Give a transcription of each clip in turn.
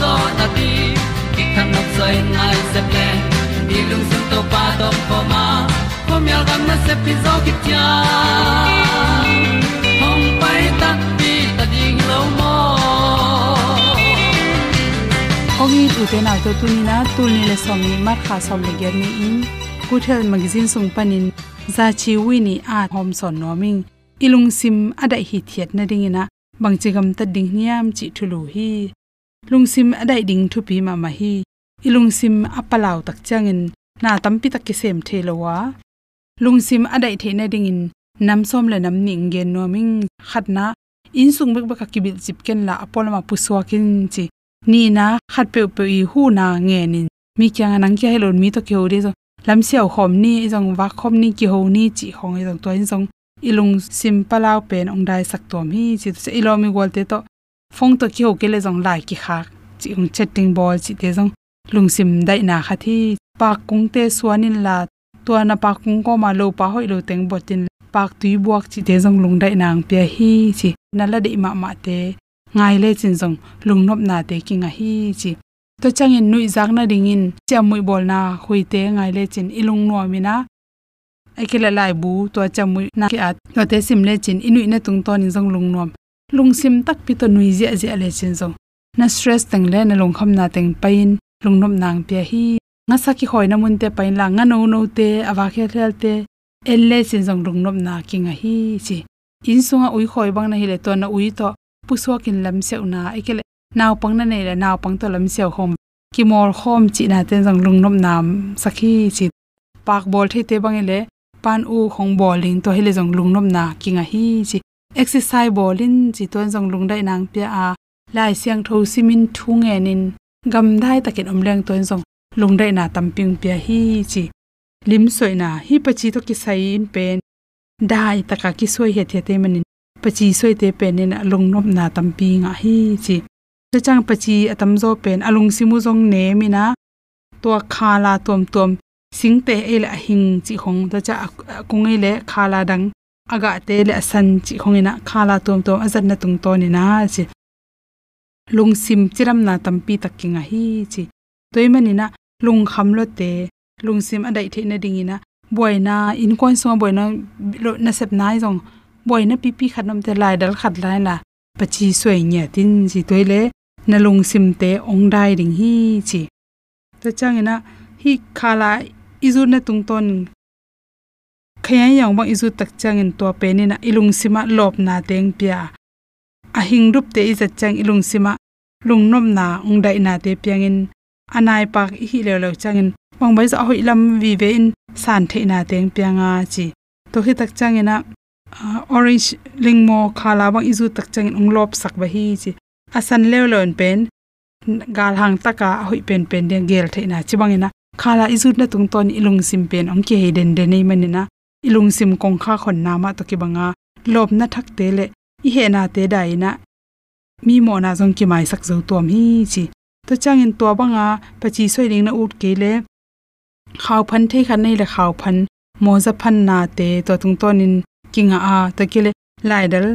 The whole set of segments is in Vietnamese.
zo na ti ki kan nok sai nai se ple ni lung sun to pa to pa ma. Ko myal gam na se pi zo ki tia hom pai ta ti ta ding lo mo ongi te na to tu ni na, tu ni le som ni mat kha som le ger ni in. Kuthel magazine sung panin za chi wi ni a hom son noming ilung sim adai hi thiat na ding dingina bangchigam ta ding niam chi thulu hi lungsim adai ding thu pi ma ma hi. Ilungsim apalau tak changin, na tampi tak ki sem thelowa. Lungsim adai the na dingin nam som le nam ning gen noming khatna in sung bek bak ki bil chip ken la apol ma puswa kin chi. Ni na, khat pe pe i hu na nge nin mi kyang anang kya helon mi to ke ori zo. Lam siaw khom ni jong wa khom ni ki ho ni chi hong i jong to in jong ilung sim palau pen ong dai sak tom hi chi. Se ilomi golte to phong to ki ho ke le jong lai ki kha. Chi ong chatting ball chi te jong lung sim dai na kha thi. Pa kung te suanin la. To na pa kung ko ma lo pa hoi lo teng botin pak tui buak chi te jong lung dai nang pe hi chi. Na la de ma ma te. Ngai le chin jong lung nop na te ki nga hi chi. To changin nui jak na ringin chamui bol na hui te ngai le chin. Ilung no mina akila lai bu. To chamui na ki at. To te sim le chin. Inui na tung ton jong lung nom lungsim tak pi to nui zia zia le chen zo na stress tang le na long kham na teng pain lungnom nang pia hi. Nga sa ki hoi na mun te pain la nga no no te awa khe khel te. Elle sin jong lungnom na ki nga hi chi. In sunga ui khoi bang na hi le to na ui to pu so kin lam se na, e ikele naw pang na nei la naw pang to lam se khom. Ki mor khom chi na ten jong lungnom nam sakhi chi. Pak bol the te bang e le pan u khong bowling to hele jong lungnom na ki nga hi chi exercise bolin chi ton jong lungdai nang pia a, lai siang tho simin thu nge nin, gam dai takin omleng ton jong lungdai na tamping pia hi chi, lim soi na hi pachi to ki sai in pen dai taka ki soi he the te manin pachi soi te pen nin lungnop na tampi nga hi chi. Cha chang pachi atam zo pen alung simu jong ne mina to khala tom tom singte ele hing chi khong ta cha kung ele khala dang aga te le san chi khong ina khala tum tum azat na tung to ni na chi. Lung sim chiram na tampi takinga hi chi. Toimani na lung kham lo te, lung sim adai the na dingina boina in kon so boina na sep nai jong boina pi pi khanom te lai dal khat lai na. Pachi soi nya tin ji toile na lung sim te ong dai ding hi chi. Ta changena hi khala izu na tung ton khaya yang bang izu tak chang in to pe ni na ilung sima lop na teng pia. A hing rup te iza chang ilung sima lung nom na ung dai na te piang in. Anai pak hi le lo chang in. Bang bai za hoi lam vi ve in san the na teng pianga chi. To hi tak chang ina orange lingmo khala bang izu tak chang in ung lop sak ba hi chi. Asan le lon pen, gal hang taka hoi pen pen de gel the na. Chi bang ina, khala izu na tung ton ilung sim pen ong ke den de nei manina ilung sim kong kha khon na ma to ki banga lob na thak te le, i he na te dai na. Mi mo na jong ki mai sak zo tom hi chi. To changin to banga pachi soi ring na ut ke le. Khaw phan thei khan nei le khaw phan, mo za phan na te to tung tonin kinga a to kile lai dal,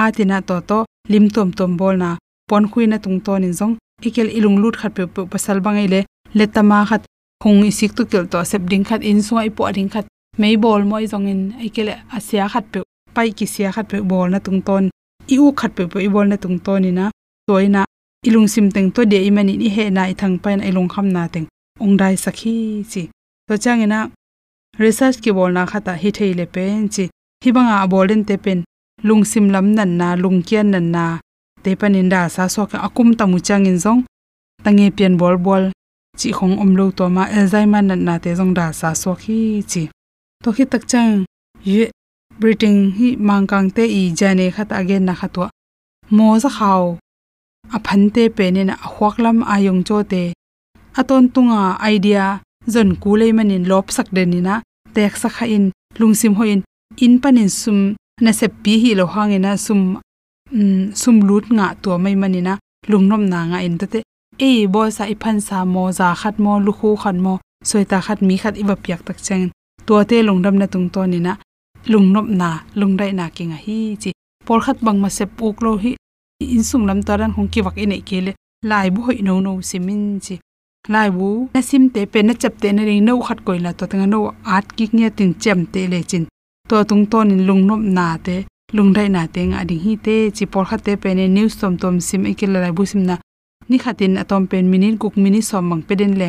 a tina to to, lim tom tom bol na, pon khui na tung tonin jong ikel ilung lut khat pe pasal bangai le letama khat khung isik tu kel to sep ding khat, in sungai po ding khat mei bol moi jong in ikele asia khat pe, pai ki sia khat pe bol na tung ton. I u khat pe pe bol na tung ton ina. Na toina ilung sim teng to de imani ni he na i thang pain ilung kham na teng. Ong dai sakhi chi. To changena research ki bol na khata hi thei le pen chi. Hi banga bolen te pen. Lung sim lam nan na, lung kian nan na. Te panin da sa so ka akum tamu changin zong. Tange pian bol bol chi khong om lo to ma alzheimer nan na te zong da sa so khi chi to khi tak chang ye britain hi mangkang te i jane khat again na khatwa mo za khaw a phan te pe ne na hwaklam ayong cho te. Aton tunga idea zon kulei manin lop sak de ni na tek sakha in lungsim hoin in. Panin sum na se pi hi lo hangena sum mm, sum lut nga to mai manina lungnom na nga in te e bo sa i phan sa mo za khat mo, lu khu khan mo, soita khat mi khat iwa piak tak chang to te lungdam na tung to ni na. Lungnop na lungdai na kinga hi chi. Por khat bang ma se puk lo hi. In sung lam taran hong ki wak ine kele lai bu hoi no no simin chi. Lai bu na sim te pe na chap te na ring no khat koi la to tanga no at ki nge tin chem te le chin. To tung ton in lungnop na te lungdai na te nga ding hi te chi. Por khat te pe ne news tom tom sim e ikil lai bu sim na. Ni khatin atom pen minin kuk mini som mang peden le.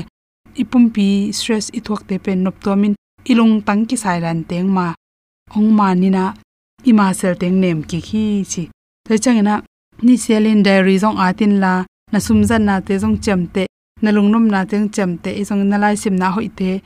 Ipum pi stress i thok te pen nop to min ilung tang ki sai ran teng ma, ong ma ni na, i ma sel teng nem ki khi chi. Te chang na ni selin diary zong atin la, na sum zan na te zong chem te, na lung nom na teng chem te, i zong na lai sim na hoi te,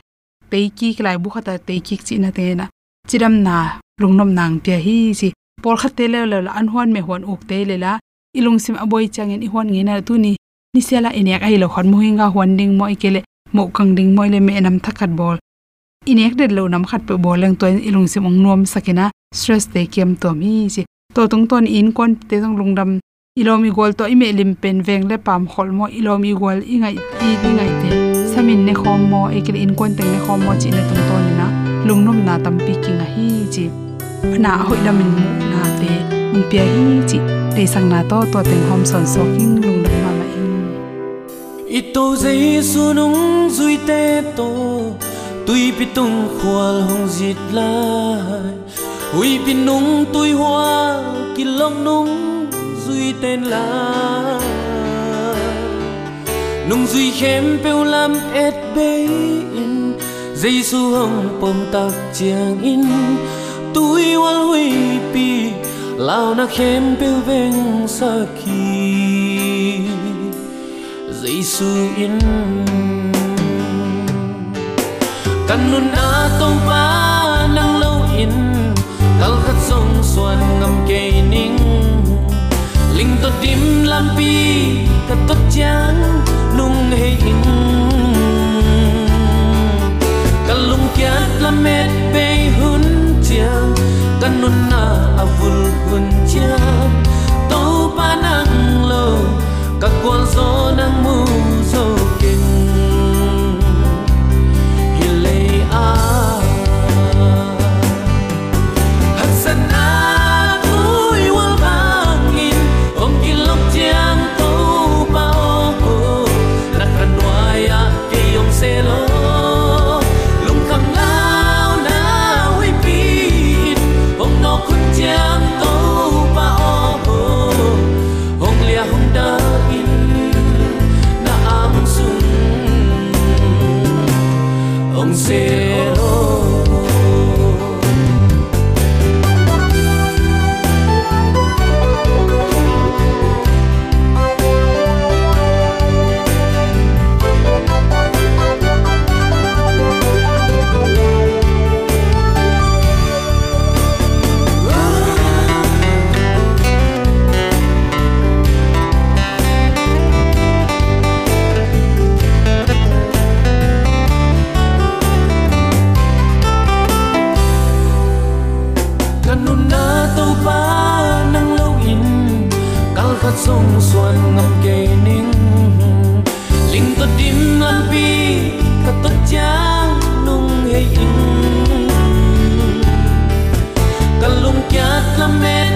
pe ki klai bu khata te ki chi na te na. Chiram na lung nom nang pia hi chi. Por khat te le le an huan me huan uk te le la ilung sim aboi chang in i huan nge na tu ni. Ni sela inek ai lo khon mo hinga huan ding mo ikele mo kang ding moi le me nam thakat bol inek det lo nam khat pe bol leng to ilung sim ong nom sakina stress te kem to mi chi to tung ton in kon te jong lungdam ilomi gol to ime lim pen veng le pam khol mo ilomi gol ingai ti ingai te. Samin ne khom mo ekil in kon teng ne khom mo, chi na tung ton na lungnom na tam pi king a hi chi na hoi lamin mu na te. Ung pia, hi chi te sang na to to teng hom son so king lungdam ma ma in. Ito zai sunung zui te to tui pitung khwal hong lại, lai. Bị nung tui hoa kilong nung duy tên là nung duy khem pêu lam et bê in dây su hồng pom tak chiang in. Tui hoa hui pi lao na khem pêu veng sa kỳ dây su in kan nun na tong ba nang lâu in kal khat song suan ngam ke ning linh to dim lam pi ka tot chang nung he in kalung kiat la met pe hun chiang kanun na avul hun chiang. To panang lo ka kwal zo nang mu in an pi ka to chang nung hei in kalung kyat la met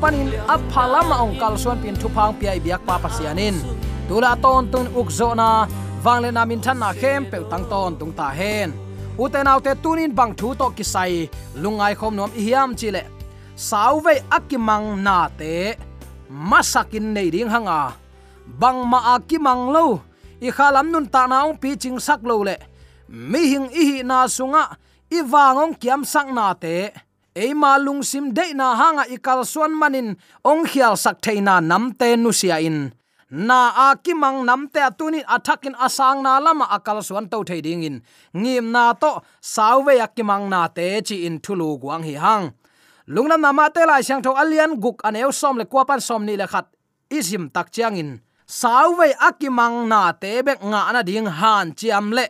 panin a phalama ong kal suan pin thu phang pi ai biak pa pasianin. Tula ton tun ukzo na wangle na min than na khem pe tang ton tung ta hen. Uten autte tunin bang thu to kisai, lungai khom nom hiam chile sauve akimang na te, masakin nei ding hanga. Bang ma akimang lo, i khalam nun ta naung pi ching sak lo le. Mi hing i hi na sunga, i wangong kiam sak na te eima lungsim deina na hanga ikal suan manin, ong khial sak theina namte nu sia in. Na a kimang namte atuni athakin asang na lama akal suan to theiding in. Ngim na to sawe akimang na te chi in thulu guang hi hang. Lungnam na ma te lai sang tho alian guk aneu som le kwapan som ni le khat isim tak chiang in. Sawe akimang na te bek nga na ding han chiam le.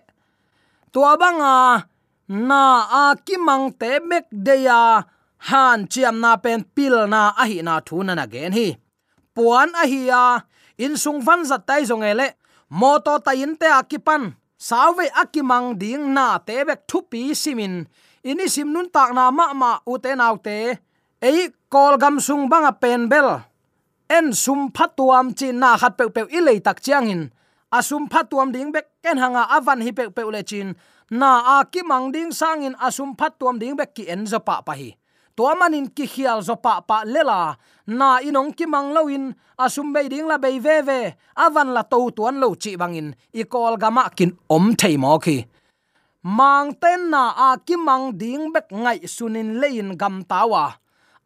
Tua banga na, a kimang te mek deya han chiam na pen pil na a hi na thu na gen hi. Puan a hi ya. In sung van zat tai zong ele moto ta in te akipan sawe akimang ding na te bek thu pi simin ini sim nun tak na ma ma u te nau te. Ei, kol gam sung banga pen bel. En sum phatuam chi na khat pe pe i le tak chiang in. Asum phatuam ding bek ken hanga avan hi pe pe le chin na a ki mang ding sangin asum phat tuam ding bek ki en zo pa pa hi. To manin ki khial zo pa pa lela na inong ki mang loin asum be ding la be ve ve. Avan la to tuan lo chi bangin i kol gama kin om thei mo khi mang ten na a ki mang ding bek ngai sunin lein gam tawa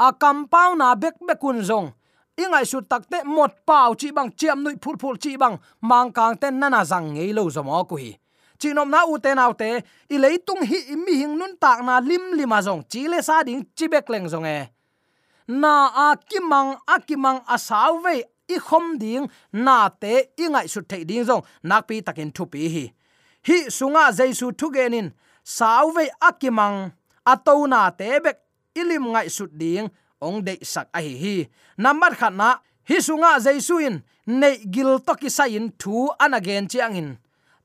a compound pau na bek bekun zong. Ingai su takte mot pau chi bang, chiam nui phul phul chi bang. Mang kang ten nana zang ngei lo zomo ku hi chinom na u te nau te i leitung hi mi hing nun tak na lim lima zong. Chi le sa ding chi bek leng zong e. Na a kimang a kimang a saw ve i khom ding, na te i ngai su thei ding zong. Nak pi takin thu pi hi. Hi sunga jaisu thu genin saw ve akimang to na te bek ilim ngai su ding. Ong de sak a hi hi. Number khat na, hi sunga jaisu in, nei gil to ki sain thu anagen chiang in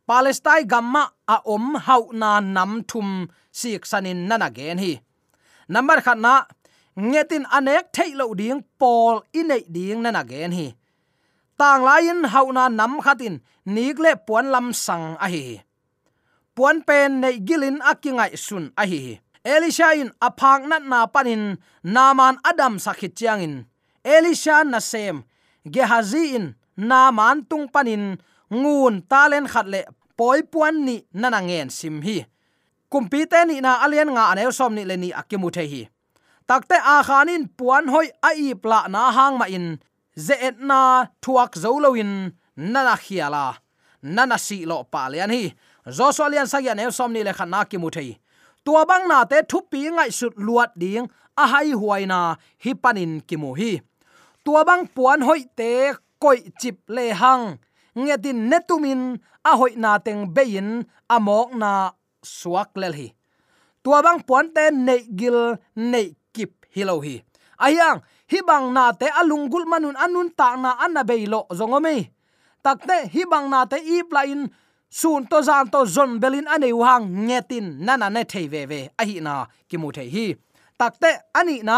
palestine gamma a om hau na nam thum sik sanin nana gen hi. Number khat na, ngetin anek thailo ding pol inei ding nana gen hi. Tang lain hauna nam khatin nikle puan lam sang a hi. Puan pen nei gilin akingai sun a hi. Elisha in aphang nat na panin naman adam sakhit chiang in. Elisha na sem gehazi in naman tung panin ngun talen khatle poi puan ni nana ngen sim hi. Kumpi te ni na alien nga anew som ni le ni akimu the hi. Takte a khanin puan hoi a i pla na hang ma in. Ze et na thuak zoloin nana khiala nana si lo pa lian hi. Zo so lian sa ya ne som ni le khana ki mu thei tua bang na te thu pi ngai sut luat ding a hai huaina hi panin ki mu hi. Tua bang puan hoi te koi chip le hang nghe tin netumin, a hoi na teng bein amok na suak lel hi. Tua bang puan te nei gil, nei kip hilo hi. Ayang hi bang na te alungul manun anun ta na anna beilo zongomi takte hi bang na te i plain sun to zan to zon belin ane wang ngetin nana ne thei ve ve, a hi na ki mu thei hi. Takte ani na,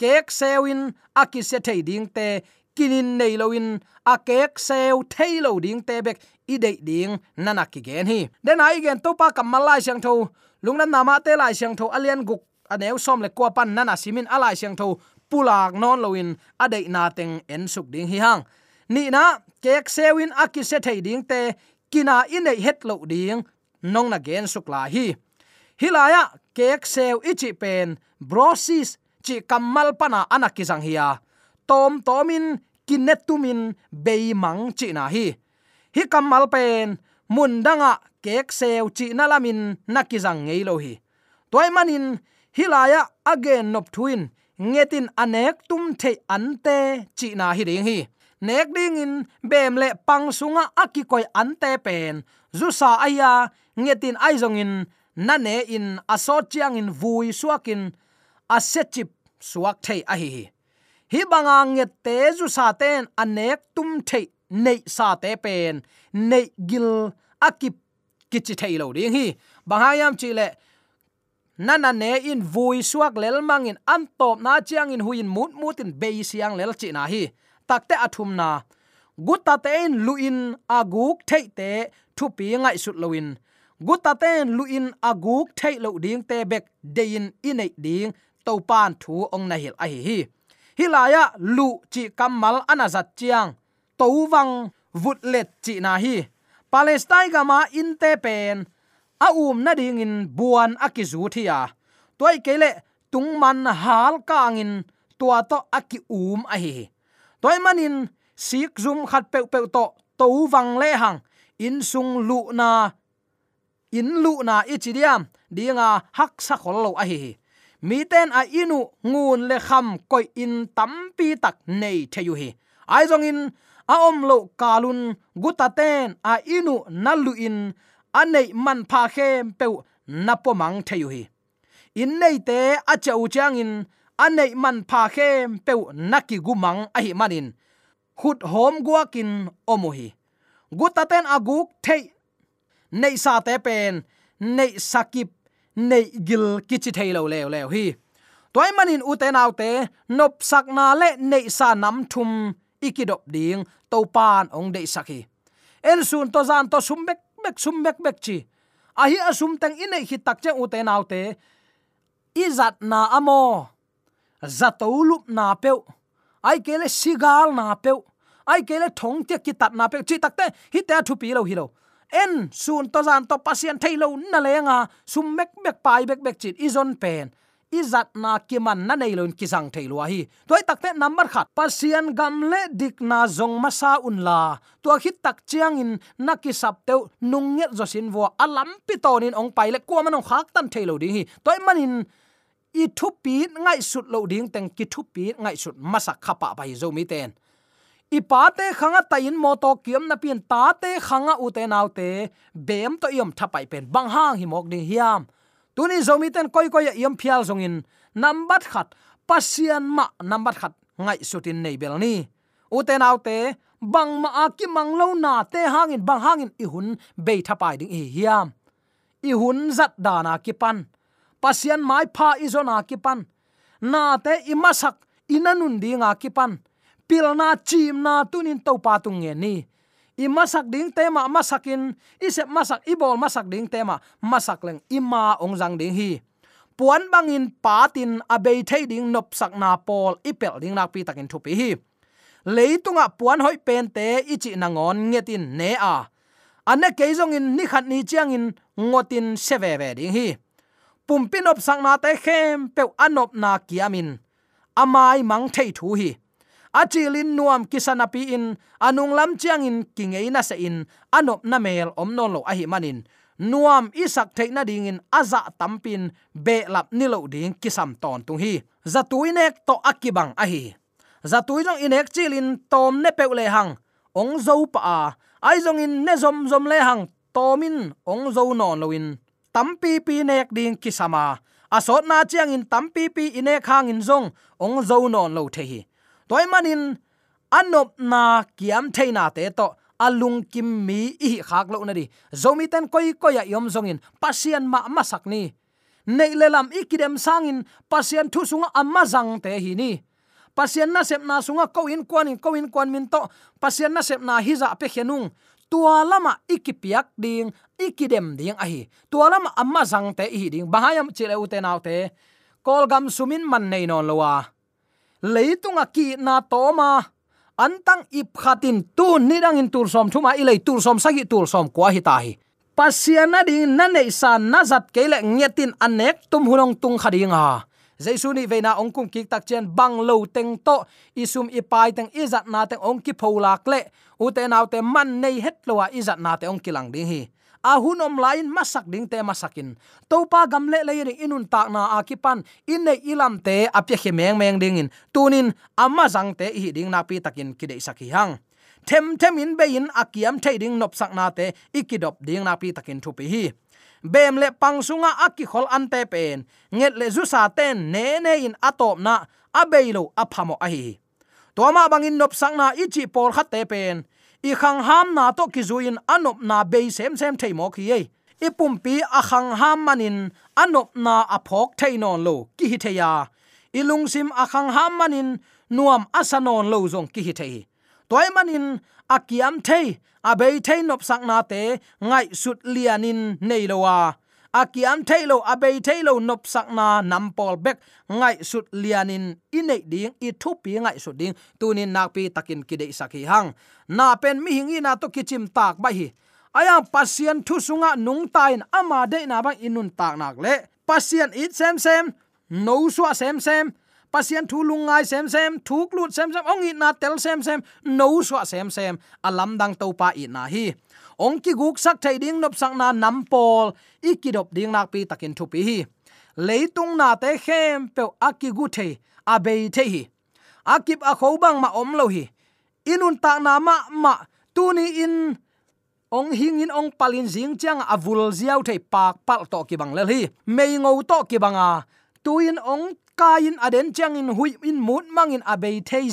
kek sewin akise thei ding te kinin nei loin a kek sew thailo ding tebek i dei ding nana ki gen hi. Den ai gen to pa kam malai sang tho. Lungna nama te lai sang tho alian guk aneu som le kwa pan nana simin alai sang tho. Pulak non loin adei na teng en suk ding hi hang. Ni na kek sewin akise thei ding te kina inei het lo ding nong na gen suk la hi. Hilaya kek sew ichi pen brosis chi kamal pana anakizang hiya tom tomin kinetumin beimang chi na hi. Hi kamal pen mundanga kek sew chi nalamin nakizang ngei lo hi. Toy manin hilaya again nop thuin ngetin anek tum the ante chi na hi ding hi. Nek ding in, bem le pang sunga akikoi ante pen, zu sa aya ngetin aizong in, na ne in aso chiang in vui suakin a chip suak thei a hi hi hi banga nge te zu sa ten anek tum the nei sa te pen. Nei gil akip kichi thei lo ding hi. Bangayam chi le nana ne, in vui suak lel mangin an top na chiang in huin mut mutin be siang lel chi na hi. Takte athum na gutta ten luin aguk thei te thu pi ngai sut loin gutta ten luin aguk thei lo ding te bek dein inei ding topan thu ong na hil a hi hi hilaya lu chi kamal anazat chiang. Towang vutlet chi na hi. Palestine gama inte pen. A um na ding in buan akizu thia toy kele tungman hal kangin tua to aki um a hi. Toy manin sik zum khat pe pe to towang le hang. In sung lu na, in lu na ichidiam dinga hak sa khol lo a hi mi ten a inu ngun le kham koi in tampi tak nei theyu hi. Ai zong in, a om lo kalun gutaten a inu nalu in anei man pha khem pe napo mang theyu hi. In nei te a chau chang in anei man pha khem pe naki gumang a hi manin khut hom guakin omohi gutaten aguk thei, nei sa te pen, nei sakip nei gil kichi thailo leo leo hi. Toy manin uten autte nop sakna le nei sa nam thum ikidop ding, to pan ong dei sakhi en sun to zan to sum bek sum bek bek chi. A hi asum tang in hi tak che u te nau te izat na amo zatolup na peu ai kele sigal na peu ai kele thong te ki tat na pe chi takte hi ta thu pi lo hi lo en sun to zan to pasien thailo na lenga sum mek mek pai bek bek chit izon pen. Izat na kiman na nei lon kisang thailo hi. Toy takte number khat. Pasien gam le dik na zong masa un la. To khit tak chiang in na ki sap teu nung nget zo sin wo alam pi tonin ong pai le ko manong khak tan thailo ding hi. Toy manin i thu pi ngai sut lo ding teng ki thu pi ngai sut masa khapa bai zo mi ten i pa khanga tayin in mo to kiam na pin tate khanga u naute bem to yom thapai pen bang hang hi mok ding hiam. Tuni zomi ten koi koi yom phial zongin nambat khat pasian ma nambat khat ngai sutin nei bel ni. U naute bang ma aki mang lo na te hangin bang hangin i hun be thapai ding hi hiam. I hun zat dana ki pan. Pasian mai pha izona ki pan. Na te imasak inanun dinga ki pan pilna chimna tunin to pa tung nge ni. I masak ding tema masakin isep masak ibol masak ding tema masak leng ima ong jang ding hi. Puan bangin patin abei thei ding nop sak na pol ipel ding nak pi takin thupi hi. Leitunga puan hoi pen te ichi na ngon ngetin ne a. Ane keizong in ni khat ni chiang in ngotin seve ve ding hi. Pumpin op sang na te khem pe anop na kiamin amai mang thei thu hi achilin nuam kisanapi in anung lam chiang in kingei na se in anop na mel om non lo ahi manin. Nuam isak theina ding in aza tampin, be lap nilo ding kisam ton tung hi. Zatuinek to akibang ahi. Zatui jong inek chilin tom ne peule hang, ong zo pa a. Ai jong in ne zom zom le hang, tomin ong zo non loin tampi pi nek ding kisama. Asot na chiang in tampi pi ine hang in zong, ong zo non lo the hi toy manin anop na kiam theina te to alung kim mi i khak lo na di. Zomi ten koi koya yom zongin pasian ma ma sak ni. Nei lelam ikidem sangin pasian thu sunga amma zang te hi ni. Pasian na sep na sunga ko in kwan in, ko in kwan min to pasian na sep na hiza pe khenung tua lama ikipiak ding ikidem ding ahi tua lama amma zang te hi ding. Bahayam chile ute naw te. Kol sumin man nei non lowa leitunga à ki na toma antang ip khatin tu nidang in tur som thuma ilei tur som sagi tur som kwa hi ta hi. Pasiana ding na nei san na zat kele ngetin anek tum hulong tung khadinga jaisu ni veina ongkum ki tak chen bang lo teng to isum ipai teng izat na teng ong ki pholak le u te naw te man nei het a izat na te ong kilang ding hi. Ahun om lain masak ding te masakin. Topa gamle gam le le inun tak na akipan. Inne ilam te apya khe meng meng ding in tunin amma jang te hi ding na pi takin kidei saki hang. Them them in be in akiam thei ding nop sak na te ikidop ding na pi takin thu pi hi. Bem le pangsunga aki khol ante pen. Nget le zu sa ten ne ne in atop na abeilo aphamo ahi toma bangin nop sang na ichi por khat te pen i khang ham na to ki zuin anop na be sem sem thei mo khi i pumpi a khang ham manin anop na aphok thei non lo ki hi theya i lungsim a khang ham manin nuam asanon lo zong ki hi thei. Toy manin akiam thei, abei thei nop sak na te ngai sut lianin nei lowa akiam thailo abei thailo nop sakna nampol bek, ngai sut lianin, inei ding i thu pi ngai sut ding, tunin nak pi takin kidei saki hang. Na pen mi hingi na to kichim tak ba hi. Aya pasien thu sunga nung tain ama de na bang inun tak nak le. Pasien it sem sem no swa sem sem pasien thu lungai sem sem thuk lut sem sem ong na tel sem sem no swa sem sem alam dang to pa i na hi. Ong ki guk sak thai ding nop sak na nam pol ikidop ding nak pi takin thu pi hi. Leitung na te khem pe aki gu the a be the hi. Akip a khobang ma om lo hi. Inun ta na ma ma, tu ni in ong hing in ong palin jing chang avul ziau thei pak pal to ki bang le hi. Mei ngou to ki banga tuin ong kain aden chang in hui in mut mang in abei thei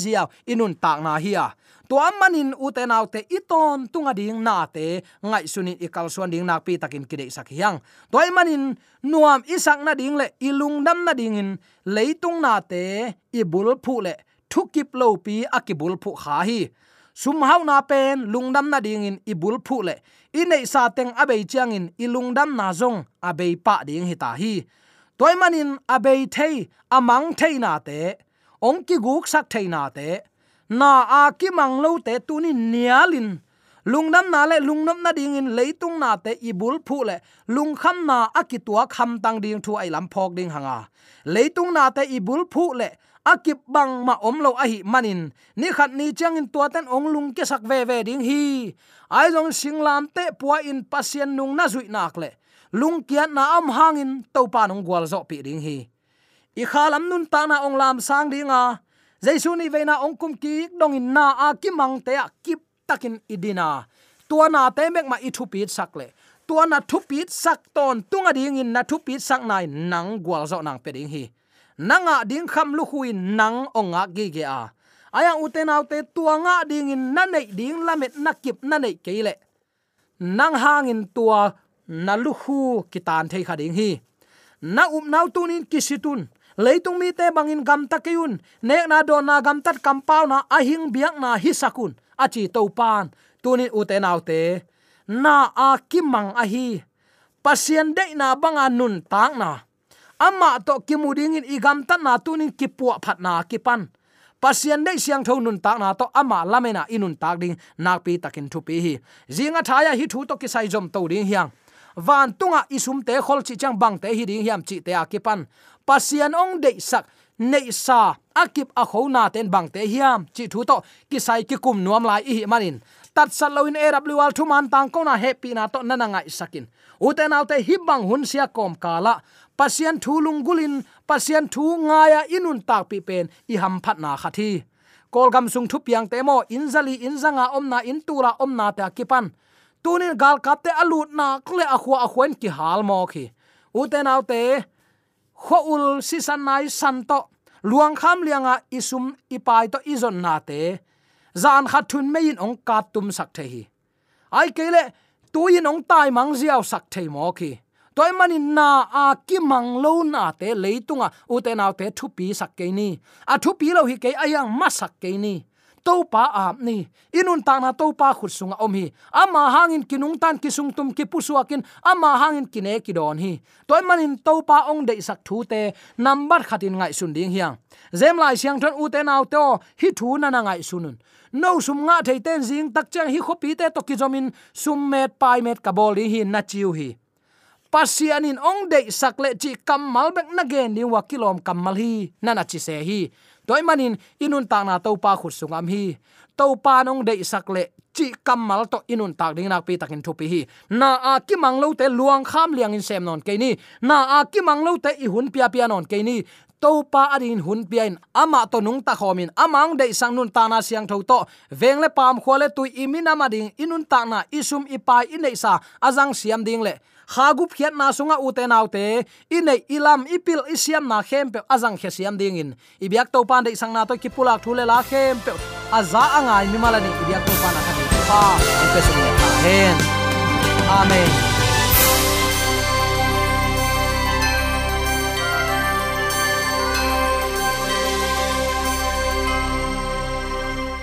inun tak na hiya. a. To amanin uten autte iton tunga ding na te. Ngai sunin ikal suan ding nak pi takin kide sakhiang toy manin nuam isak na ding le ilung dam na ding in leitung na te ibul phu le. Thukip lo pi akibul phu kha hi. Sum hau na pen lungdam na ding in ibul phu le. Inei sa teng abei chiang in ilungdam na zong abei pa ding hi ta hi toy manin abei thei, amang thei na te ong ki guk sak thei na te, na a ki mang lo te tu ni nialin. Lungnam na le, lungnam na ding in, leitung na te, ibul phu le lung kham na akitua kham tang ding thu ai lam phok ding hanga. Leitung na te, ibul phu le, akip bang ma om ahi manin. Ni khat ni chang in tua ten ong lung ke sak ve ve ding hi. Ai jong singlam te puwa in pasien nung na zui nak le lung kiat na am hangin to pa nong gwal zo pi ding hi. I khalam nun ta na ong lam sang dinga jaisu ni veina ong kum ki dong in na a ki mang te a kip takin idina tua na te mek ma i thu pi sak le. Tua na thu pi sak ton tunga ding in na thu pi sak nai nang gwal zo nang pe ding hi. Nanga ding kham lu hui nang onga gi ge a. Aya uten autte tua nga ding in na nei ding lamet nakip na nei keile nang hangin tua na lu khu ki tan thei kha ding hi. Na um nau tunin kisitun leitung mi te bangin gam takeyun nek na do na gam tat kam pau na ahing biak na hi sakun achi to pan. Tunin ute nau te. Na a kimang a hi. Pasien de na banga nun tang na. Ama to kimuding in igam tat na tunin kipua phat na kipan pasien dei siang tho nun tak na to ama lamena inun tak ding. Nak pi takin thu pi hi. Zinga thaya hi thu to ki sai jom to ding hiang van tunga isum te khol chi chang bang te hi ding hiam chi te akipan pasian ong de sak, nei sa akip a khona ten bang te hiam. Chi thu to ki sai ki kum nuam lai hi manin. Tat saloin awl thu man tang ko na happy na to nana ngai sakin. Uten te hi bang hun sia kom kala pasian thu lung gulin, pasian thu ngaya inun tak pi pen, i ham phat na khathi kolgam sung thu piang te mo inzali inzanga omna intura omna ta kipan tunin gal kapte alut na kle akhwa akhwen ki hal mo khi. Uten autte kho ul si san nai san to, luang kham lianga isum ipai to izon na te zan khat thun me in ong kat tum sak the hi. Ai kele tu in ong tai mang ziaw sak the mo khi. Toy mani na a ki mang lo na te leitunga u autte thu pi sak ke ni. A thu pi lo hi ke ayang ma sak ke ni to pa ap ni. Inun ta na to pa khut sunga om hi. Ama hangin kinung tan kisung tum ki pusuakin ama hangin kine ki don hi. Toy manin to pa ong de sak thu te. Number khatin ngai sun ding hiang. Zem lai siang thon u te naw to hi thu na na ngai sunun. No sum nga thei ten jing tak chang hi khopi te to ki zomin. Sum met, pai met ka bol hi na chiu hi pasianin ong dei sakle chi kamal bek na gen ni wa kilom kamal hi. Nana chi se hi. Toy manin, inun ta na to pa khut sungam hi. To pa nong dei sakle chi kamal to inun tak ding nak pi takin thupi hi. Na a ki manglo te luang kham liang in sem non ke ni. Na a ki manglo te i hun pia pia non ke ni. To pa adin hun in ama to nung ta khomin amang dei sang nun ta na siang tho to. Vengle pam khole tu imin ama ding. Inun ta na isum ipai inei sa. Azang siam ding le khagup khiat na sunga ute naute inei ilam ipil isiam na khem pe azang khe siam ding in. Ibyak to pan de sang na to kipulak thule la khem pe aza angai mi malani. Ibyak to pan na khani pa pe sung hen amen.